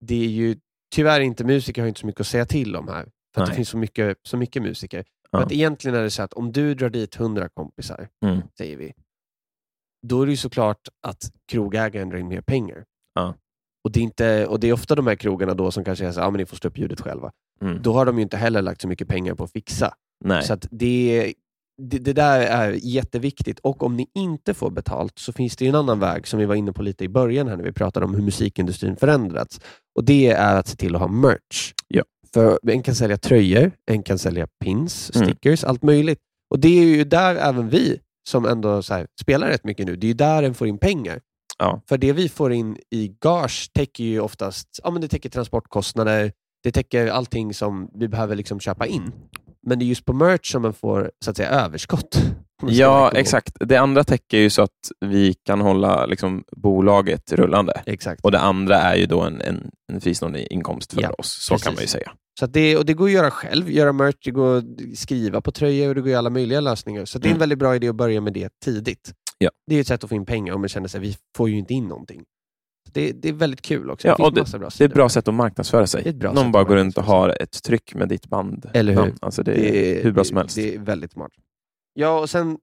det är ju tyvärr inte musiker har inte så mycket att säga till om här. För att det finns så mycket, så mycket musiker. Ja. För att egentligen är det så att om du drar dit 100 kompisar, Mm. säger vi, då är det ju såklart att krogägaren drar in mer pengar. Ja. Och, det är inte, och det är ofta de här krogarna då som kanske säger att ah, men ni får stå upp ljudet själva. Mm. Då har de ju inte heller lagt så mycket pengar på att fixa. Nej. Så att det, det, det där är jätteviktigt. Och om ni inte får betalt så finns det en annan väg som vi var inne på lite i början här när vi pratade om hur musikindustrin förändrats. Och Det är att se till att ha merch. Ja. För En kan sälja tröjor, en kan sälja pins, Mm. stickers, allt möjligt. Och Det är ju där även vi som ändå här, spelar rätt mycket nu, det är ju där den får in pengar. Ja. För det vi får in i gage täcker ju oftast ja, men det täcker transportkostnader, det täcker allting som vi behöver liksom köpa in. Men det är just på merch som man får så att säga överskott. Ja, exakt. Det andra täcker ju så att vi kan hålla liksom, bolaget rullande. exakt. Och det andra är ju då en, en, en fristående inkomst för Ja, oss. Så kan precis. man ju säga. Så det, och det går att göra själv, göra merch, det går att skriva på tröjor och det går att göra alla möjliga lösningar. Så det är en Mm. väldigt bra idé att börja med det tidigt. Ja. Det är ett sätt att få in pengar om man känner sig vi får ju inte in någonting. Det, det är väldigt kul också. Ja, finns och bra Det är ett bra sätt att marknadsföra sig. Det Någon bara går runt och har ett tryck med ditt band. Eller hur? Alltså det, är hur bra som helst. Det är väldigt smart. Ja, och sen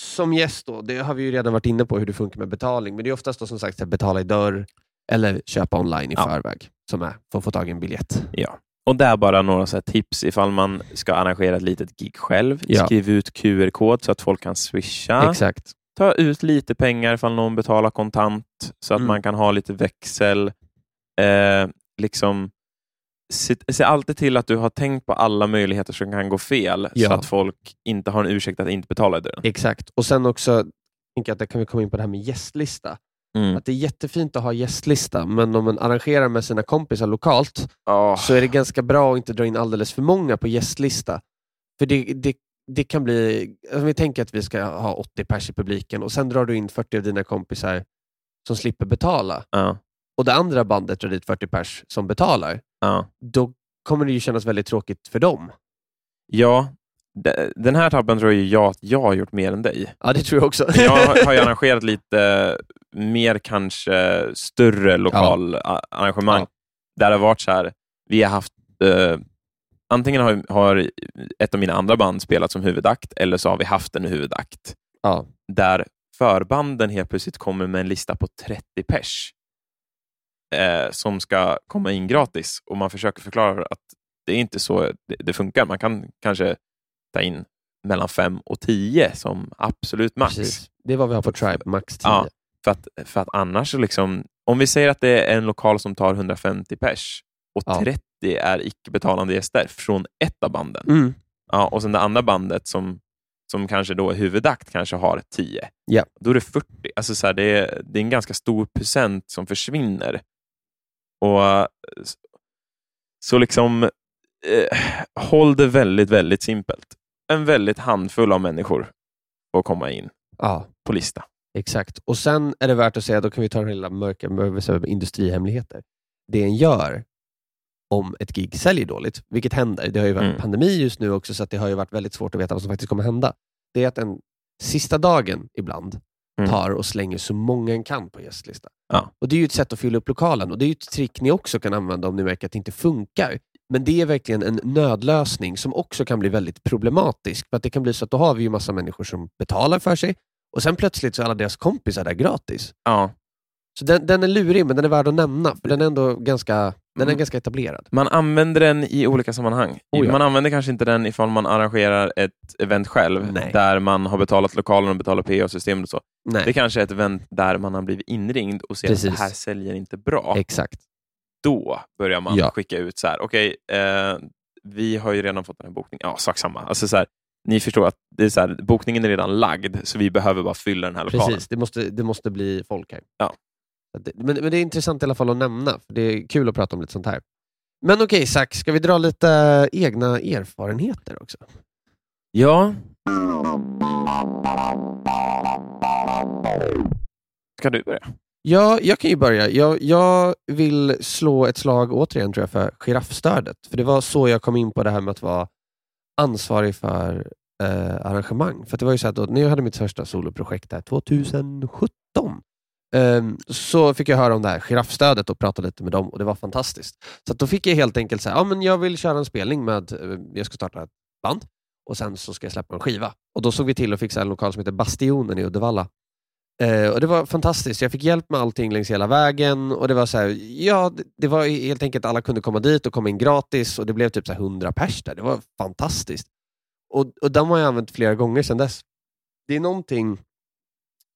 som gäst då, det har vi ju redan varit inne på hur det funkar med betalning, men det är oftast då som sagt att betala i dörr eller köpa online i Ja. förväg, som är för att få tag i en biljett. Ja. Och där bara några så här tips ifall man ska arrangera ett litet gig själv. Ja. Skriv ut QR-kod så att folk kan swisha. Exakt. Ta ut lite pengar ifall någon betalar kontant så att Mm. man kan ha lite växel. Eh, liksom, se, se alltid till att du har tänkt på alla möjligheter som kan gå fel så Ja. att folk inte har en ursäkt att inte betala i dörren. Exakt. Och sen också, tänker att kan vi komma in på det här med gästlista. Mm. Att det är jättefint att ha gästlista, men om man arrangerar med sina kompisar lokalt Ah, så är det ganska bra att inte dra in alldeles för många på gästlista. För det, det, det kan bli, om vi tänker att vi ska ha 80 pers i publiken och sen drar du in 40 av dina kompisar som slipper betala ja, och det andra bandet drar dit 40 pers som betalar, ja. då kommer det ju kännas väldigt tråkigt för dem. ja, de- den här tabben tror jag att jag har gjort mer än dig. Ja, det tror jag också. Jag har- ju arrangerat lite mer kanske större lokal a- arrangemang. Ja. Där det har varit så här, vi har haft eh, Antingen har, har ett av mina andra band spelat som huvudakt eller så har vi haft en huvudakt ja. där förbanden helt plötsligt kommer med en lista på 30 pers eh, som ska komma in gratis och man försöker förklara att det är inte så det, det funkar. Man kan kanske ta in mellan 5 och 10 som absolut max. Precis. Det är vad vi har på Tribe, max 10. Ja. För att, för att annars, liksom, om vi säger att det är en lokal som tar 150 pers och Ja. 30 är icke-betalande gäster från ett av banden. Mm. Ja, och sen det andra bandet som, som kanske då är huvudakt kanske har 10. Ja. Då är det 40. Alltså så här, det, är, det är en ganska stor procent som försvinner. Och eh, Så liksom, eh, håll det väldigt, väldigt simpelt. En väldigt handfull av människor får komma in Ja, på lista. exakt. Och sen är det värt att säga, då kan vi ta den lilla mörka mörka industrihemligheter. Det en gör om ett gig säljer dåligt, vilket händer, det har ju varit Mm. pandemi just nu också, så att det har ju varit väldigt svårt att veta vad som faktiskt kommer hända. Det är att den sista dagen ibland Mm. tar och slänger så många en kan på gästlista. Ja. Och Det är ju ett sätt att fylla upp lokalen och det är ju ett trick ni också kan använda om ni märker att det inte funkar. Men det är verkligen en nödlösning som också kan bli väldigt problematisk. För att Det kan bli så att då har vi ju massa människor som betalar för sig och sen plötsligt så är alla deras kompisar där gratis. Ja. Så den, den är lurig, men den är värd att nämna. För Den är ändå ganska, den är Mm. ganska etablerad. Man använder den i olika sammanhang. Oh ja. Man använder kanske inte den ifall man arrangerar ett event själv, Nej. där man har betalat lokalen och betalat PA-systemet och så. Nej, Det kanske är ett event där man har blivit inringd och ser Precis. att det här säljer inte bra. exakt. Då börjar man Ja. skicka ut så här, okej, eh, vi har ju redan fått den här bokningen. Ja, sak samma. Alltså så här, ni förstår att det är så här, bokningen är redan lagd, så vi behöver bara fylla den här lokalen. Precis, det måste, det måste bli folk här. Ja. Men, men det är intressant i alla fall att nämna, för det är kul att prata om lite sånt här. Men okej, Zack, ska vi dra lite egna erfarenheter också? Ja. Ska du börja? Ja, jag kan ju börja. Jag, jag vill slå ett slag återigen tror jag för giraffstödet. För det var så jag kom in på det här med att vara ansvarig för eh, arrangemang. För det var ju så att då, när jag hade mitt första soloprojekt där 2017 ehm, Ehm, så fick jag höra om det här giraffstödet och prata lite med dem och det var fantastiskt. Så att då fick jag helt enkelt säga, ja men jag vill köra en spelning med, eh, jag ska starta ett band och sen så ska jag släppa en skiva. Och då såg vi till att fixa en lokal som heter Bastionen i Uddevalla. Eh, och Det var fantastiskt. Jag fick hjälp med allting längs hela vägen. Och Det var så här, ja, det, det var helt enkelt alla kunde komma dit och komma in gratis och det blev typ så här 100 pers där. Det var fantastiskt. Och, och den har jag använt flera gånger sedan dess. Det är någonting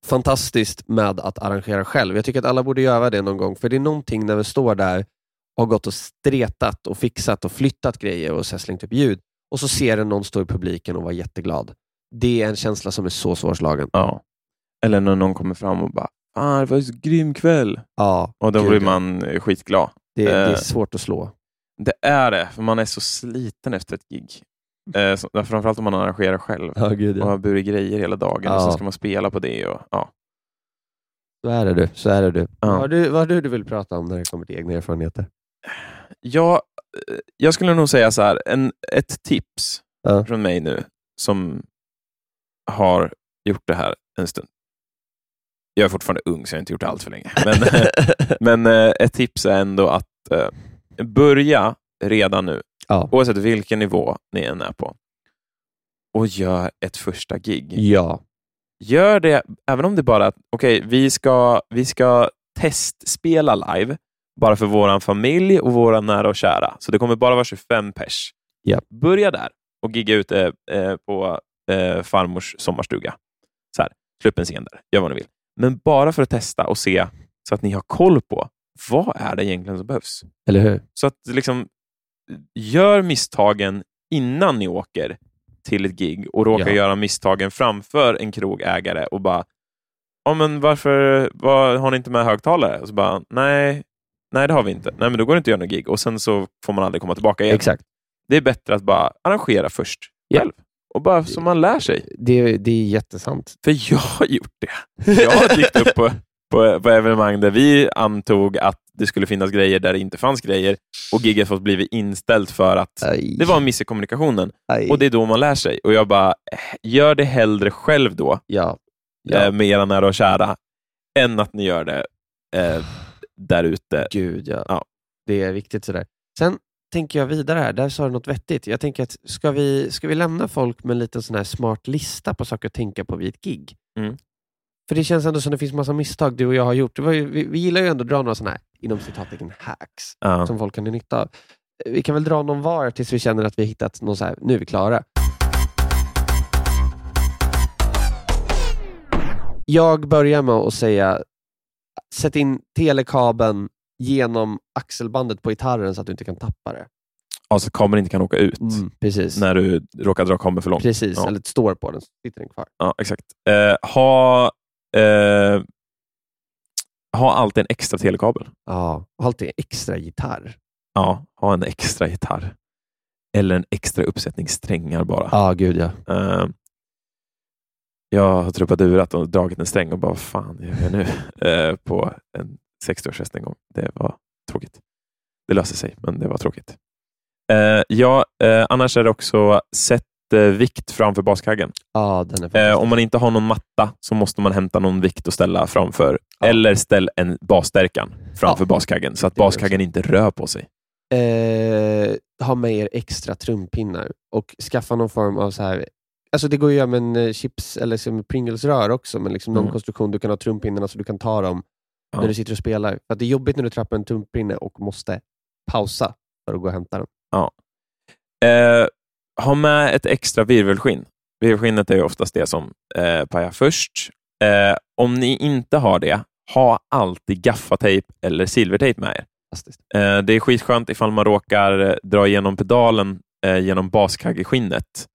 fantastiskt med att arrangera själv. Jag tycker att alla borde göra det någon gång, för det är någonting när vi står där och har gått och stretat och fixat och flyttat grejer och så slängt upp ljud och så ser en någon stå i publiken och vara jätteglad. Det är en känsla som är så svårslagen. Ja. Eller när någon kommer fram och bara ah, det var en så grym kväll. Ja, Och då gud, blir man eh, skitglad. Det, det är eh, svårt att slå. Det är det, för man är så sliten efter ett gig. Eh, så, framförallt om man arrangerar själv. Ja, gud och har burit grejer hela dagen och Ja. sen ska man spela på det. Och, ja. Så är det du. Så är det du. Ja. Vad du. Vad du du vill prata om när det kommer till egna erfarenheter? Jag, eh, jag skulle nog säga så här, en, ett tips Ja. från mig nu som har gjort det här en stund. Jag är fortfarande ung, så jag har inte gjort det allt för länge. Men, men eh, ett tips är ändå att eh, börja redan nu, Ja. oavsett vilken nivå ni än är på, och gör ett första gig. ja. Gör det, även om det bara är att okej, vi, ska, vi ska testspela live, bara för vår familj och våra nära och kära. Så det kommer bara vara 25 pers. Ja. Börja där och gigga ute eh, på eh, farmors sommarstuga. Så här, slå upp en scen där, gör vad ni vill. Men bara för att testa och se så att ni har koll på vad är det egentligen som behövs. Eller hur? Så att liksom, gör misstagen innan ni åker till ett gig och råkar Ja. göra misstagen framför en krogägare och bara, ja men varför vad, har ni inte med högtalare? Och så bara, nej, nej det har vi inte. Nej men då går det inte att göra något gig och sen så får man aldrig komma tillbaka igen. Exakt. Det är bättre att bara arrangera först Ja. själv. Och bara så man lär sig. Det, det är jättesant. För jag har gjort det. Jag har dykt upp på, på, på evenemang där vi antog att det skulle finnas grejer där det inte fanns grejer och giget fått blivit inställt för att Aj. det var en miss i kommunikationen. Aj. Och det är då man lär sig. Och jag bara, eh, gör det hellre själv då, Ja. eh, ja. med era nära och kära, än att ni gör det eh, där ute. Gud, ja. Ja. Det är viktigt sådär. Sen tänker jag vidare här, där sa du något vettigt. Jag tänker att ska vi, ska vi lämna folk med en liten sån här smart lista på saker att tänka på vid ett gig? Mm. För det känns ändå som det finns massa misstag du och jag har gjort. Ju, vi, vi gillar ju ändå att dra några sådana här, inom citattecken, hacks Ja. som folk kan nytta av. Vi kan väl dra någon var tills vi känner att vi har hittat någon så här, nu är vi klara. Jag börjar med att säga, sätt in telekabeln genom axelbandet på gitarren så att du inte kan tappa det. Alltså kameran inte kan åka ut Precis, när du råkar dra kameran för långt. Precis. Ja. eller står på den, så sitter den kvar. Ja, exakt. Eh, ha, eh, ha alltid en extra telekabel. Ja, alltid extra gitarr. Ja, ha en extra gitarr. Eller en extra uppsättning strängar bara. Ja, gud ja. Eh, jag har trubadurat och dragit en sträng och bara, vad fan gör jag nu? Eh, på en 60-årsfest en gång. Det var tråkigt. Det löste sig, men det var tråkigt. Eh, ja, eh, annars är det också sätt eh, vikt framför baskaggen. Ja, är Eh, om man inte har någon matta så måste man hämta någon vikt och ställa framför. Ja. Eller ställ en basstärkan framför Ja. baskaggen så att baskaggen inte rör på sig. eh, ha med er extra trumpinnar och skaffa någon form av så här Alltså det går ju att göra med en eh, chips eller Pringles-rör också, men liksom någon Mm. konstruktion du kan ha trumpinnarna så du kan ta dem Ja. när du sitter och spelar. För att det är jobbigt när du trappar en trumpinne och måste pausa för att gå och hämta den. Eh, ha med ett extra virvelskinn. Virvelskinnet är ju oftast det som eh, pajar först. Eh, om ni inte har det, ha alltid gaffatejp eller silvertejp med er. Eh, det är skitskönt ifall man råkar eh, dra igenom pedalen eh, genom baskaggeskinnet.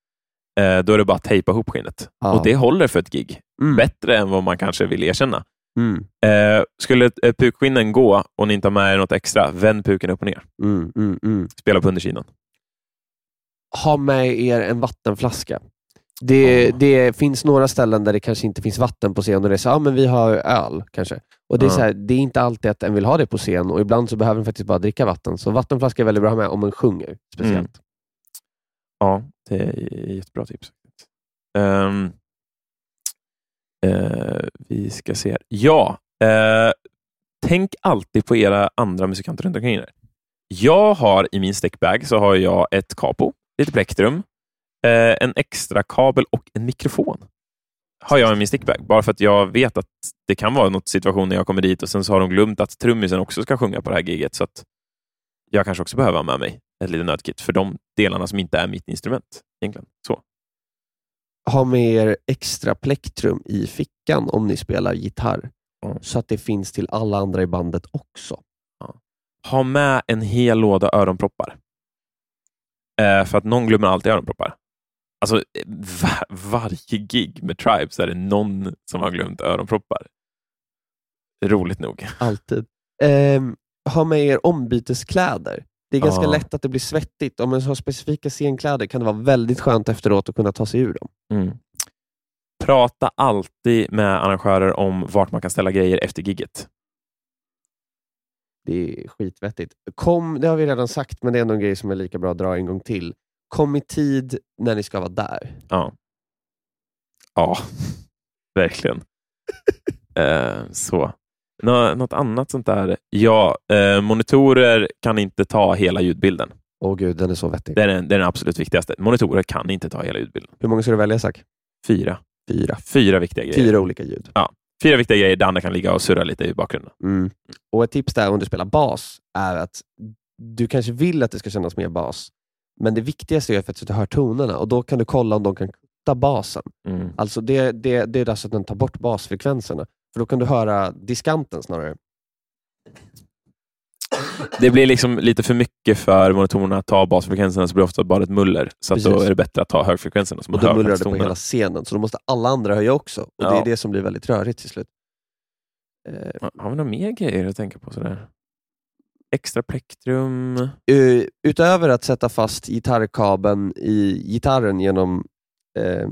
Eh, då är det bara att tejpa ihop skinnet. Ja. Och det håller för ett gig. Mm. Bättre än vad man kanske vill erkänna. Mm. Eh, skulle eh, pukskinnen gå och ni inte har med er något extra, vänd puken upp och ner. Mm, mm, mm. Spela på undersidan. Ha med er en vattenflaska. Det, Ja. det finns några ställen där det kanske inte finns vatten på scen och det är så, ja men vi har öl kanske. Och det, är så här, det är inte alltid att en vill ha det på scen och ibland så behöver en faktiskt bara dricka vatten. Så vattenflaska är väldigt bra med om man sjunger speciellt. Ja, det är jättebra tips. Ehm, eh, vi ska se. här. Ja, eh, tänk alltid på era andra musikanter runt omkring er. Jag har i min stickbag så har jag ett capo, lite plektrum, eh, en extra kabel och en mikrofon. Har jag i min stickbag, bara för att jag vet att det kan vara något situation när jag kommer dit och sen så har de glömt att trummisen också ska sjunga på det här giget. Så att jag kanske också behöver ha med mig ett litet nödkit för de delarna som inte är mitt instrument. egentligen. Så. Ha med er extra plektrum i fickan om ni spelar gitarr. Mm. Så att det finns till alla andra i bandet också. Ha med en hel låda öronproppar. Eh, för att någon glömmer alltid öronproppar. Alltså, var, varje gig med Tribe så är det någon som har glömt öronproppar. Roligt nog. Alltid. Ehm, ha med er ombyteskläder. Det är ganska Ja. lätt att det blir svettigt. Om man har specifika scenkläder kan det vara väldigt skönt efteråt att kunna ta sig ur dem. Mm. Prata alltid med arrangörer om vart man kan ställa grejer efter gigget. Det är skitvettigt. Kom, det har vi redan sagt, men det är ändå en grej som är lika bra att dra en gång till. Kom i tid när ni ska vara där. Ja, ja verkligen. eh, så. Nå, något annat sånt där? Ja, eh, monitorer kan inte ta hela ljudbilden. Åh gud, den är så vettig. Det är, den, det är den absolut viktigaste. Monitorer kan inte ta hela ljudbilden. Hur många ska du välja, Zack? Fyra. Fyra. Fyra viktiga grejer. Fyra olika ljud. Fyra viktiga grejer. Det andra kan ligga och surra lite i bakgrunden. Mm. Och Ett tips där om du spelar bas är att du kanske vill att det ska kännas mer bas, men det viktigaste är att du hör tonerna och då kan du kolla om de kan kutta basen. Mm. Alltså det, det, det är alltså att den tar bort basfrekvenserna. För då kan du höra diskanten snarare. Det blir liksom lite för mycket för monitorerna att ta basfrekvenserna, så blir det ofta bara ett muller. Så då är det bättre att ta högfrekvenserna. Man Och då mullrar det på hela scenen, så då måste alla andra höja också. Och Det Ja. är det som blir väldigt rörigt till slut. Eh, Har vi några mer grejer att tänka på? Sådär? Extra plektrum? eh, utöver att sätta fast gitarrkabeln i gitarren genom eh,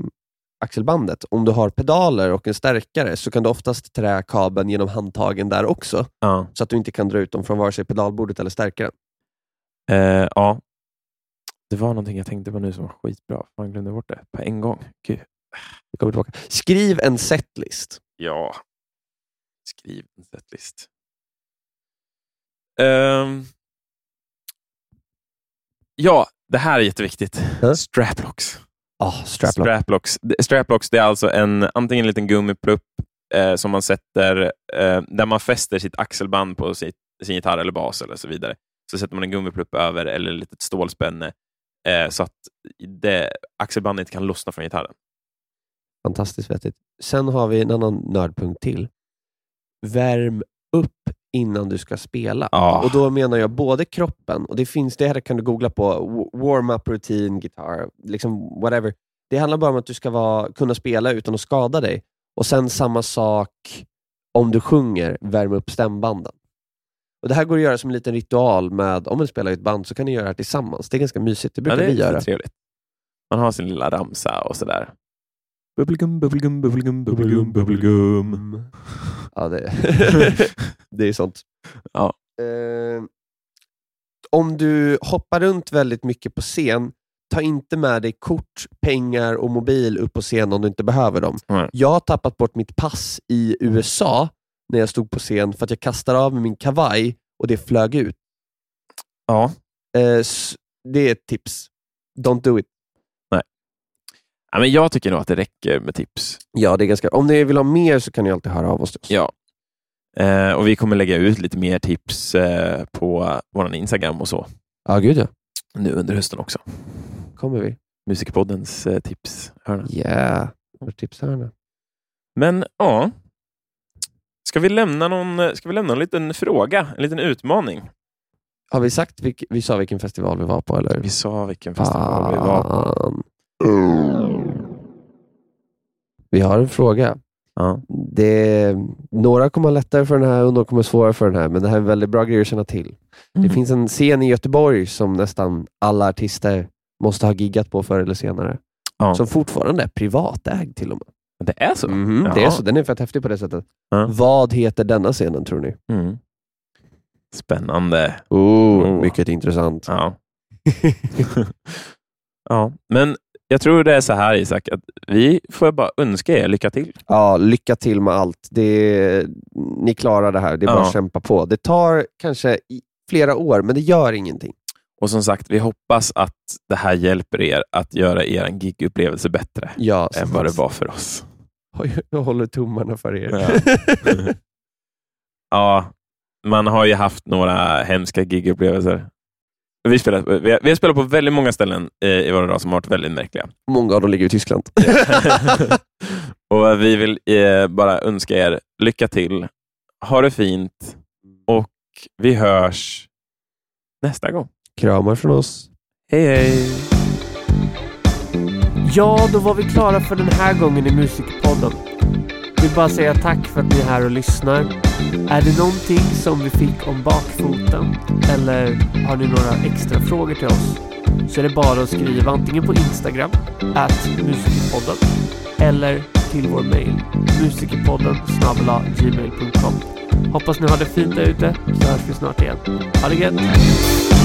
axelbandet, om du har pedaler och en stärkare så kan du oftast trä kabeln genom handtagen där också, Ja. så att du inte kan dra ut dem från vare sig pedalbordet eller stärkaren. Eh, ja. Det var någonting jag tänkte på nu som var skitbra. Fan, glömde bort det på en gång. Gud. Vi kommer tillbaka. Skriv en setlist. Ja. Skriv en setlist. Ehm. ja, det här är jätteviktigt. Ja. Straplocks. Ah, straplock. Straplocks. Det- Straplocks det är alltså en, antingen en liten gummiplupp eh, som man sätter, eh, där man fäster sitt axelband på sitt, sin gitarr eller bas eller så vidare. Så sätter man en gummiplupp över eller ett litet stålspänne eh, så att det, axelbandet kan lossna från gitarren. Fantastiskt vettigt. Sen har vi en annan nördpunkt till. Värm upp innan du ska spela. Ja. Och Då menar jag både kroppen, och det finns det här kan du googla på, warm-up routine, guitar, liksom whatever. Det handlar bara om att du ska vara, kunna spela utan att skada dig. Och sen samma sak om du sjunger, värm upp stämbanden. Och Det här går att göra som en liten ritual med, om man spelar i ett band så kan ni göra det här tillsammans. Det är ganska mysigt, det brukar ja, det vi göra. trevligt. Man har sin lilla ramsa och sådär. Bubblegum, bubblegum, bubblegum, bubblegum, bubblegum. Ja, det, det är sånt. Ja. Eh, om du hoppar runt väldigt mycket på scen, ta inte med dig kort, pengar och mobil upp på scen om du inte behöver dem. Nej. Jag har tappat bort mitt pass i USA när jag stod på scen för att jag kastade av mig min kavaj och det flög ut. Ja. Eh, det är ett tips. Don't do it. Ja, men jag tycker nog att det räcker med tips. Ja, det är ganska... Om ni vill ha mer så kan ni alltid höra av oss till oss. Ja. Eh, och Vi kommer lägga ut lite mer tips eh, på vår Instagram och så ja gud ja. nu under hösten också. kommer vi. Musikpoddens eh, tips. Hörna. Yeah. Våra tips här nu. Men ja, ska vi lämna någon, ska vi lämna en liten fråga, en liten utmaning? Har vi sagt vilk, vi sa vilken festival vi var på? Eller? Vi sa vilken festival vi var på. Fan. Vi har en fråga. Ja. Det, några kommer ha lättare för den här och några kommer svårare för den här, men det här är väldigt bra grejer att känna till. Det Mm. finns en scen i Göteborg som nästan alla artister måste ha giggat på förr eller senare. Ja. Som fortfarande är privatägd till och med. Det är så? Mhm, det är så. Den är fett häftig på det sättet. Ja. Vad heter denna scenen tror ni? Mm. Spännande. Oh, Oh. Mycket intressant. Ja. ja, men jag tror det är så här Isak, att vi får bara önska er lycka till. Ja, lycka till med allt. Det, ni klarar det här. Det är bara Ja. att kämpa på. Det tar kanske flera år, men det gör ingenting. Och som sagt, vi hoppas att det här hjälper er att göra er gigupplevelse bättre Ja, än vad det var för oss. Jag håller tummarna för er. Ja. Ja, man har ju haft några hemska gigupplevelser. Vi, spelar, vi, har, vi har spelat på väldigt många ställen i våra dagar som har varit väldigt märkliga. Många av dem ligger i Tyskland. och Vi vill eh, bara önska er lycka till. Ha det fint och vi hörs nästa gång. Kramar från oss. Hej hej! Ja, då var vi klara för den här gången i Musikpodden. Vill bara säga tack för att ni är här och lyssnar. Är det någonting som vi fick om bakfoten eller har ni några extra frågor till oss så är det bara att skriva antingen på Instagram, at musikerpodden eller till vår mail, musikerpodden gmail.com. Hoppas ni har det fint där ute så hörs vi snart igen. Ha det gött!